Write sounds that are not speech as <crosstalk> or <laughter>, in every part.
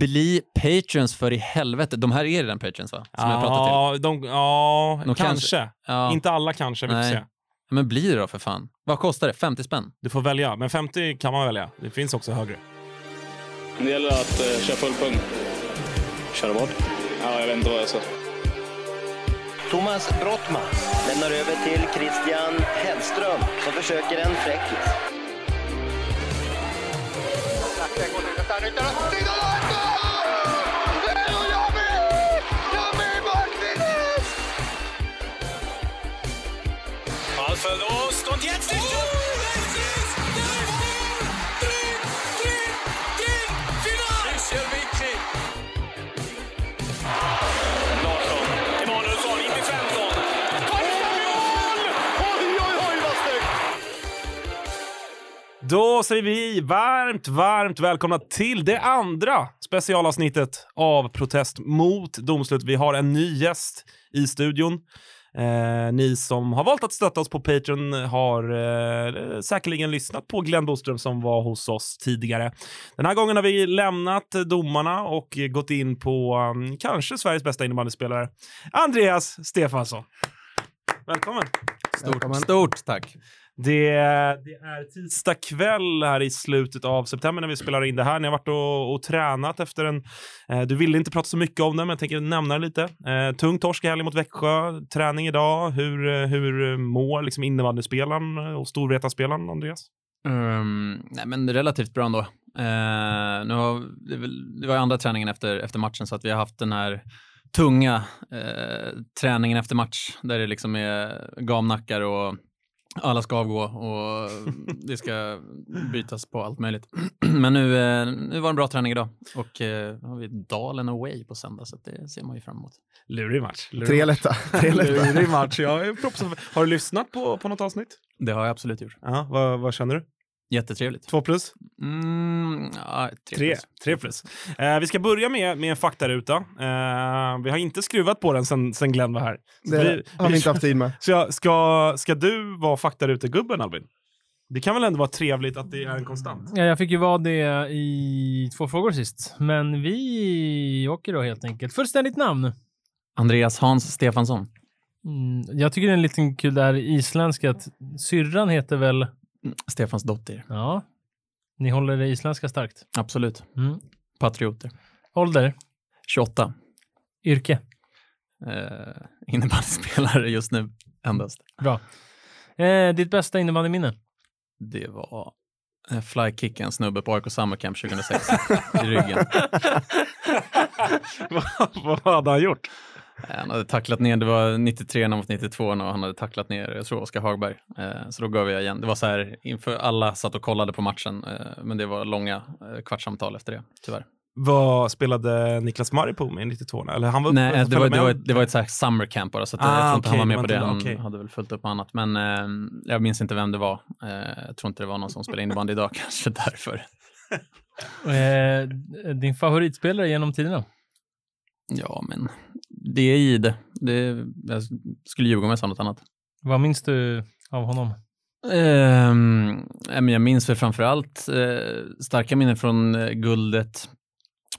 Bli patrons för i helvete. De här är redan patrons va? Som jag pratat till. Ja, de, ja De kanske. kanske- Ja. Inte alla kanske, vi får se. Men bli det då för fan. Vad kostar det? 50 spänn? Du får välja, men 50 kan man välja. Det finns också högre. Det gäller att eh, köra full pung. Köra vad? Ja, jag vet inte vad jag sa. Thomas Brottman lämnar över till Christian Hellström som försöker en fräckis. Då säger vi varmt, varmt välkomna till det andra specialavsnittet av Protest mot domslut. Vi har en ny gäst i studion. Eh, ni som har valt att stötta oss på Patreon har eh, säkerligen lyssnat på Glenn Boström som var hos oss tidigare. Den här gången har vi lämnat domarna och gått in på um, kanske Sveriges bästa innebandyspelare, Andreas Stefansson. Välkommen! Stort, stort tack. Det, det är tisdag kväll här i slutet av september när vi spelar in det här. Ni har varit och, och tränat efter en... Eh, du ville inte prata så mycket om det, men jag tänker nämna det lite. Eh, tung torsk i helgen mot Växjö. Träning idag. Hur, eh, hur mår liksom innebandyspelaren och Storvretaspelaren, Andreas? Um, nej, men relativt bra ändå. Uh, nu har, det, det var andra träningen efter, efter matchen så att vi har haft den här tunga eh, träningen efter match där det liksom är gamnackar och alla ska avgå och det ska bytas på allt möjligt. <clears throat> Men nu, eh, nu var det en bra träning idag och eh, har vi Dalen away på söndag så det ser man ju fram emot. Lurig match. Lurig Tre lätta. <laughs> Tre Lurig match. Jag är. Har du lyssnat på, på något avsnitt? Det har jag absolut gjort. Ja, vad, vad känner du? Jättetrevligt. Två plus? Mm, ja, tre, Tre, plus. tre plus. Eh, vi ska börja med, med en faktaruta. Eh, vi har inte skruvat på den sen, sen Glenn var här. Så Det har vi inte haft tid med. <laughs> Så jag, ska, ska du vara faktarutegubben Albin? Det kan väl ändå vara trevligt att det är en konstant? Ja, jag fick ju vara det i två frågor sist, men vi åker då helt enkelt. Fullständigt namn? Andreas Hans Stefansson. Mm, jag tycker det är en liten kul där isländska att syrran heter väl... Stefans dotter. Ja. Ni håller det isländska starkt. Absolut. Mm. Patrioter. Ålder? 28. Yrke? Eh, innebandyspelare just nu endast. Bra. Eh, ditt bästa innebandyminne? Det var eh, flykick en snubbe på AIK Summer Camp 2006 i ryggen. <laughs> vad, vad hade han gjort? Han hade tacklat ner, det var 93 mot 92 och han hade tacklat ner, jag tror Oskar Hagberg. Eh, så då gav jag igen. Det var så här, inför alla satt och kollade på matchen, eh, men det var långa eh, kvartssamtal efter det, tyvärr. Vad spelade Niklas Maripo med i 92? Eller han var uppe Nej, det var, det, var, ett- det var ett så här summer camp bara, så att Ah, jag tror inte han okej, var med på det. Han okej. hade väl fullt upp med annat. Men eh, jag minns inte vem det var. Eh, jag tror inte det var någon som spelar innebandy idag, <laughs> kanske därför. Eh, din favoritspelare genom tiderna? Ja, men det är Ide. Det, jag skulle ljuga om jag sa något annat. Vad minns du av honom? Men jag minns väl framförallt eh, starka minnen från eh, guldet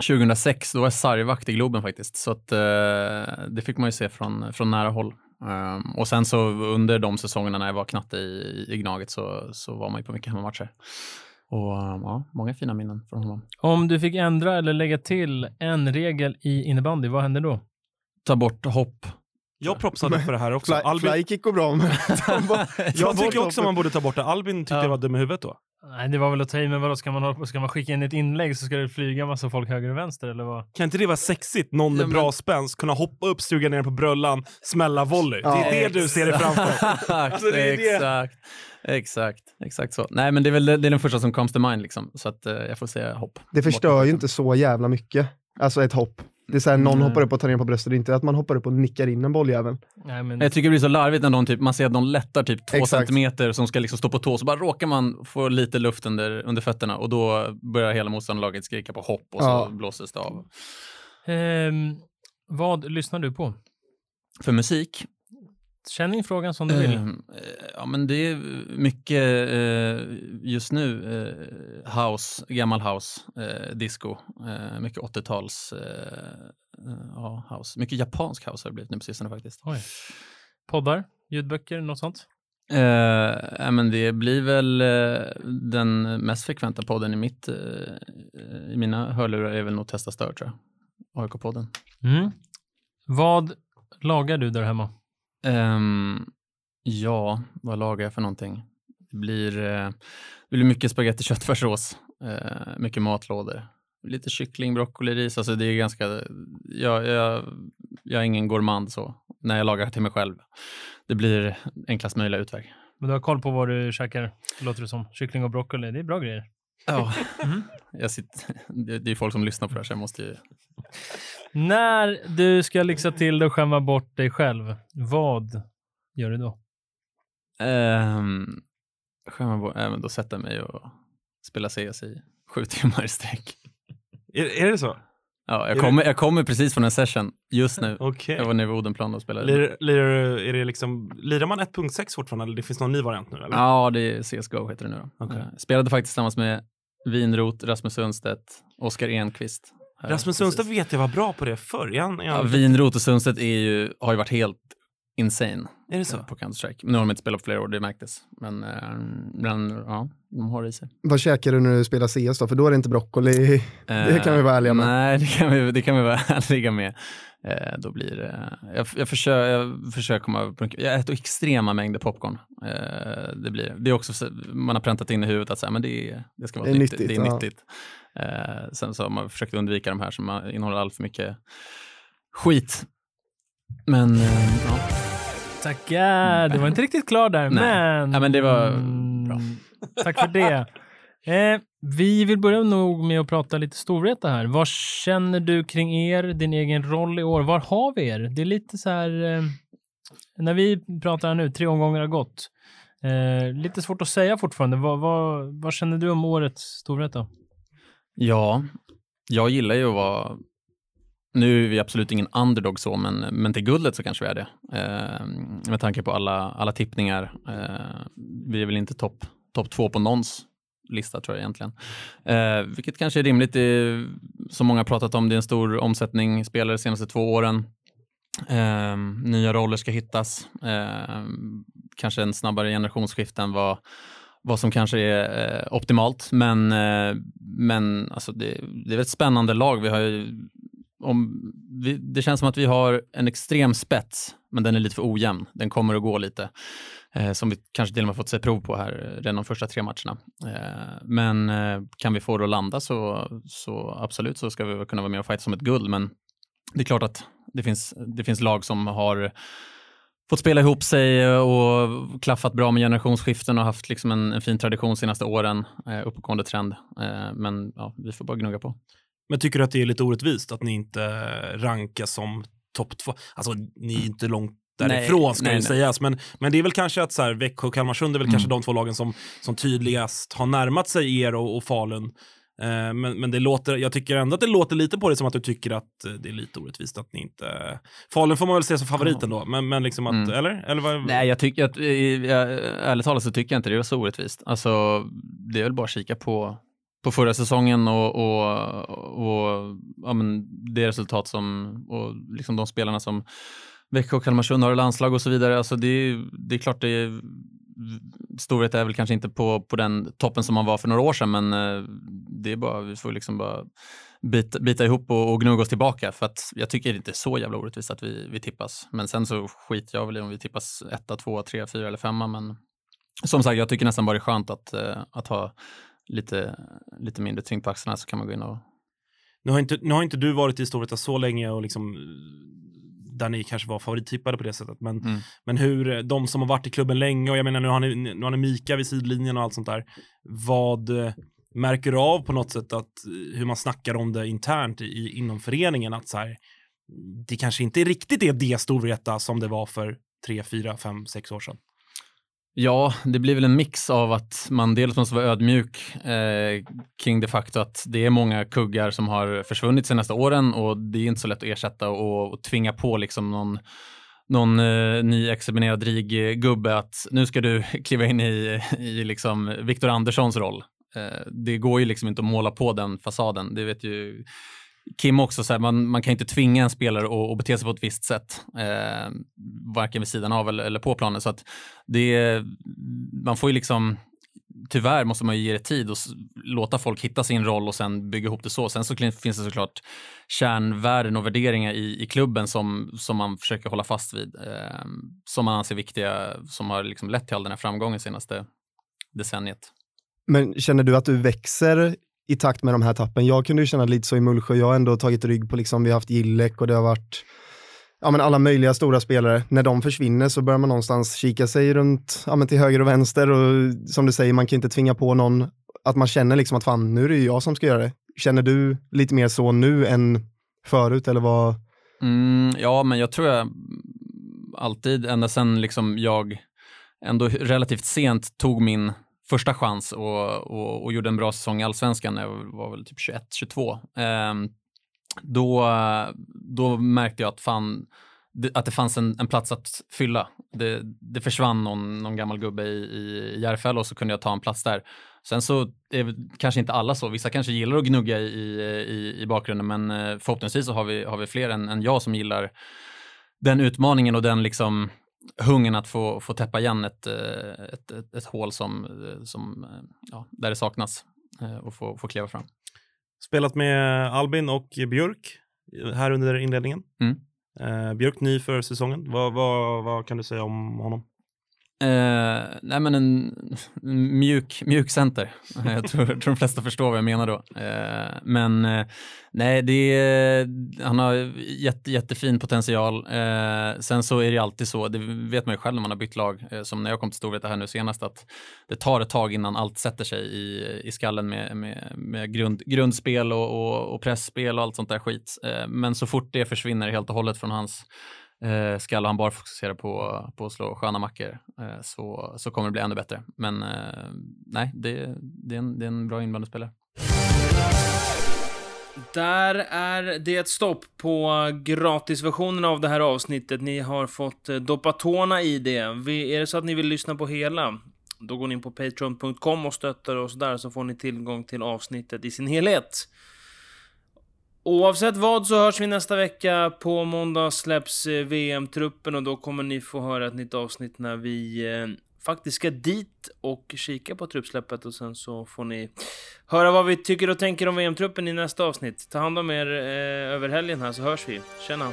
2006. Då var jag sargvakt i Globen faktiskt. Så att, eh, det fick man ju se från, från nära håll. Ehm, och sen så under de säsongerna när jag var knatte i, i Gnaget så, så var man ju på mycket hemmamatcher. Och ja, många fina minnen från honom. Om du fick ändra eller lägga till en regel i innebandy, vad händer då? Ta bort hopp. Jag propsade för det här också. Fly, Albin, flykick går bra, men <laughs> jag tycker också man borde ta bort det. Albin tyckte Ja. jag var dum i huvudet då. Nej, det var väl att ta i, men vadå, ska man, ska man skicka in ett inlägg så ska det flyga massa folk höger och vänster eller vad? Kan inte det vara sexigt? Någon med Ja, men- bra spänst, kunna hoppa upp, suga ner på bröllan, smälla volley. Ja. Det är det du ser dig framför. <laughs> Alltså, det är det. exakt, exakt, exakt så. Nej, men det är väl det är den första som comes to mind liksom. Så att eh, jag får säga hopp. Det förstör ju inte så jävla mycket. Alltså ett hopp. Det är så här, någon Nej. hoppar upp och tar ner på bröstet, det är inte att man hoppar upp och nickar in en bolljävel. Nej, men Jag tycker det blir så larvigt när någon typ, man ser att någon lättar typ två Exakt. centimeter som ska liksom stå på tå, så bara råkar man få lite luft under, under fötterna och då börjar hela motståndarlaget skrika på hopp och så Ja. blåses det av. Ehm, vad lyssnar du på? För musik Känn in frågan som du vill. Eh, Ja, men det är mycket eh, just nu eh, house, gammal house, eh, disco, eh, mycket 80-tals eh, eh, ja, house. Mycket japansk house har det blivit nu på sistone faktiskt. Oj. Poddar, ljudböcker, något sånt? Eh, ja, men det blir väl eh, den mest frekventa podden i, mitt, eh, i mina hörlurar är väl nog Testa Stör tror jag. AIK-podden. Mm. Vad lagar du där hemma? Ehm, ja, vad lagar jag för någonting? Det blir, det blir mycket spagetti <laughs> köttfärssås, eh, mycket matlådor, lite kyckling, broccoli, ris. Alltså det är ganska, jag, jag, jag är ingen gourmand så, när jag lagar till mig själv. Det blir enklast möjliga utväg. Men du har koll på vad du käkar, låter det som. Kyckling och broccoli, det är bra grejer. Ja, <laughs> Mm. jag sitter, det, det är folk som lyssnar på det här så jag måste ju När du ska lyxa till det och skämma bort dig själv, vad gör du då? Um, även då sätta mig och spela CS i sju <laughs> timmar i sträck. Är, är det så? Ja, jag kommer, jag kommer precis från en session just nu. Okej. Jag var nere vid Odenplan och spelade. Lirar, lirar, är det liksom, lirar man 1.6 fortfarande eller det finns någon ny variant nu? Eller? Ja, det är CSGO heter det nu då. Okej. Eh, Spelade faktiskt tillsammans med Vinrot, Rasmus Sundstedt, Oskar Enqvist. Rasmus. Sundstedt vet jag var bra på det förr. Han, Ja, Vinrot och Sundstedt är ju, har ju varit helt insane är det så? på Counter-Strike. Nu har de inte spelat på flera år, det märktes. Men, eh, men ja, de har det i sig. Vad käkar du när du spelar CS då? För då är det inte broccoli. Det kan vi vara ärliga med. Eh, Nej, det kan vi, det kan vi vara <laughs> ärliga med. Eh, då blir det, jag, jag, försöker, jag försöker komma över på Jag äter extrema mängder popcorn. Eh, det, blir, det är också, så- man har präntat in i huvudet att så här, men det, är, det ska vara Det är nyttigt. nyttigt, det är nyttigt. Eh, sen så har man försökt undvika de här som innehåller allt för mycket skit. Men eh, ja. Tackar! Du var inte riktigt klar där, Nej. men... Ja, men det var Mm, bra. Tack för det. <laughs> Eh, vi vill börja nog med att prata lite Storvreta här. Vad känner du kring er, din egen roll i år? Var har vi er? Det är lite så här... Eh, när vi pratar här nu, tre omgångar har gått. Eh, lite svårt att säga fortfarande. Vad, vad, vad känner du om årets Storvreta? Ja, jag gillar ju att vara... Nu är vi absolut ingen underdog så, men, men till guldet så kanske vi är det. Eh, med tanke på alla, alla tippningar. Eh, vi är väl inte topp top två på någons lista tror jag egentligen. Eh, vilket kanske är rimligt. I, som många har pratat om, det är en stor omsättning spelare de senaste två åren. Eh, nya roller ska hittas. Eh, kanske en snabbare generationsskifte än vad, vad som kanske är eh, optimalt. Men, eh, men alltså det, det är ett spännande lag. Vi har ju, om, vi, det känns som att vi har en extrem spets, men den är lite för ojämn. Den kommer att gå lite. Eh, som vi kanske till och med fått se prov på här eh, redan de första tre matcherna. Eh, men eh, kan vi få det att landa så, så absolut så ska vi kunna vara med och fighta som ett guld. Men det är klart att det finns, det finns lag som har fått spela ihop sig eh, och klaffat bra med generationsskiften och haft liksom en, en fin tradition de senaste åren, eh, uppåtgående trend. Eh, men ja, vi får bara gnugga på. Men tycker du att det är lite orättvist att ni inte rankas som topp två? Alltså, ni är inte långt därifrån Nej, ska nej, ju nej. sägas, men, men det är väl kanske att så här, Växjö och Kalmarsund är väl Mm. kanske de två lagen som, som tydligast har närmat sig er och, och Falun. Eh, men, men det låter, jag tycker ändå att det låter lite på det som att du tycker att eh, det är lite orättvist att ni inte... Falun får man väl se som favoriten då, men, men liksom att, Mm. eller? eller vad, Nej, jag tycker att, jag, ärligt talat så tycker jag inte det är så orättvist. Alltså, det är väl bara att kika på, på förra säsongen och, och, och ja, men det resultat som, och liksom de spelarna som Växjö och Kalmarsund har i landslag och så vidare. Alltså det, är- det är klart det är, storhet är väl kanske inte på, på den toppen som man var för några år sedan, men eh, det är bara, vi får liksom bara bita, bita ihop och, och gnugga oss tillbaka. För att jag tycker det inte är så jävla orättvist att vi, vi tippas. Men sen så skiter jag väl i om vi tippas etta, tvåa, trea, fyra eller femma. Men som sagt, jag tycker nästan bara det är skönt att, eh, att ha lite, lite mindre tyngd på axlarna så kan man gå in och Nu har inte, nu har inte du varit i Storvreta så länge och liksom där ni kanske var favorittippade på det sättet. Men, Mm. men hur, de som har varit i klubben länge och jag menar nu har ni, nu har ni Mika vid sidlinjen och allt sånt där. Vad eh, märker du av på något sätt att hur man snackar om det internt i, inom föreningen att så här, det kanske inte riktigt är det Storvreta som det var för tre, fyra, fem, sex år sedan. Ja, det blir väl en mix av att man dels måste vara ödmjuk eh, kring det faktum att det är många kuggar som har försvunnit de senaste åren och det är inte så lätt att ersätta och, och tvinga på liksom någon, någon eh, nyexaminerad RIG-gubbe eh, att nu ska du <laughs> kliva in i, i liksom Viktor Anderssons roll. Eh, det går ju liksom inte att måla på den fasaden. Det vet ju Kim också, så här, man, man kan inte tvinga en spelare att, att bete sig på ett visst sätt, eh, varken vid sidan av eller, eller på planen. Så att det, man får ju liksom, tyvärr måste man ju ge det tid och låta folk hitta sin roll och sen bygga ihop det så. Sen så finns det såklart kärnvärden och värderingar i, i klubben som, som man försöker hålla fast vid, eh, som man anser viktiga, som har liksom lett till all den här framgången senaste decenniet. Men känner du att du växer i takt med de här tappen? Jag kunde ju känna lite så i Mullsjö. Jag har ändå tagit rygg på, liksom, vi har haft Gillek och det har varit ja, men alla möjliga stora spelare. När de försvinner så börjar man någonstans kika sig runt ja, men till höger och vänster och som du säger, man kan inte tvinga på någon att man känner liksom att fan, nu är det ju jag som ska göra det. Känner du lite mer så nu än förut eller vad? Mm, ja, men jag tror jag alltid, ända sedan liksom jag ändå relativt sent tog min första chans och, och, och gjorde en bra säsong i allsvenskan när jag var väl typ 21-22. Eh, då, då märkte jag att, fan, det, att det fanns en, en plats att fylla. Det, det försvann någon, någon gammal gubbe i, i Järfälla och så kunde jag ta en plats där. Sen så är kanske inte alla så. Vissa kanske gillar att gnugga i, i, i bakgrunden, men eh, förhoppningsvis så har vi, har vi fler än, än jag som gillar den utmaningen och den liksom hungern att få, få täppa igen ett, eh, ett, ett, ett hål som, eh, som, eh, ja, där det saknas och få, få kliva fram. Spelat med Albin och Björk här under inledningen. Mm. Eh, Björk ny för säsongen. Vad, vad, vad kan du säga om honom? Uh, nej men en en mjuk, mjuk center. <laughs> jag, tror, jag tror de flesta förstår vad jag menar då. Uh, men uh, nej, det är, han har jätte, jättefin potential. Sen så är det alltid så, det vet man ju själv när man har bytt lag, som när jag kom till Storvreta här nu senast, att det tar ett tag innan allt sätter sig i, i skallen med, med, med grund, grundspel och, och, och pressspel och allt sånt där skit. Men så fort det försvinner helt och hållet från hans eh, skall han bara fokusera på, på att slå sköna mackor eh, så, så kommer det bli ännu bättre. Men eh, nej, det, det, är en, det är en bra innebandyspelare. Där är det ett stopp på gratisversionen av det här avsnittet. Ni har fått eh, doppa tårna i det. Vi, är det så att ni vill lyssna på hela, då går ni in på patreon.com och stöttar oss där så får ni tillgång till avsnittet i sin helhet. Oavsett vad så hörs vi nästa vecka. På måndag släpps eh, VM-truppen och då kommer ni få höra ett nytt avsnitt när vi eh, faktiskt ska dit och kika på truppsläppet och sen så får ni höra vad vi tycker och tänker om VM-truppen i nästa avsnitt. Ta hand om er eh, över helgen här så hörs vi. Tjena!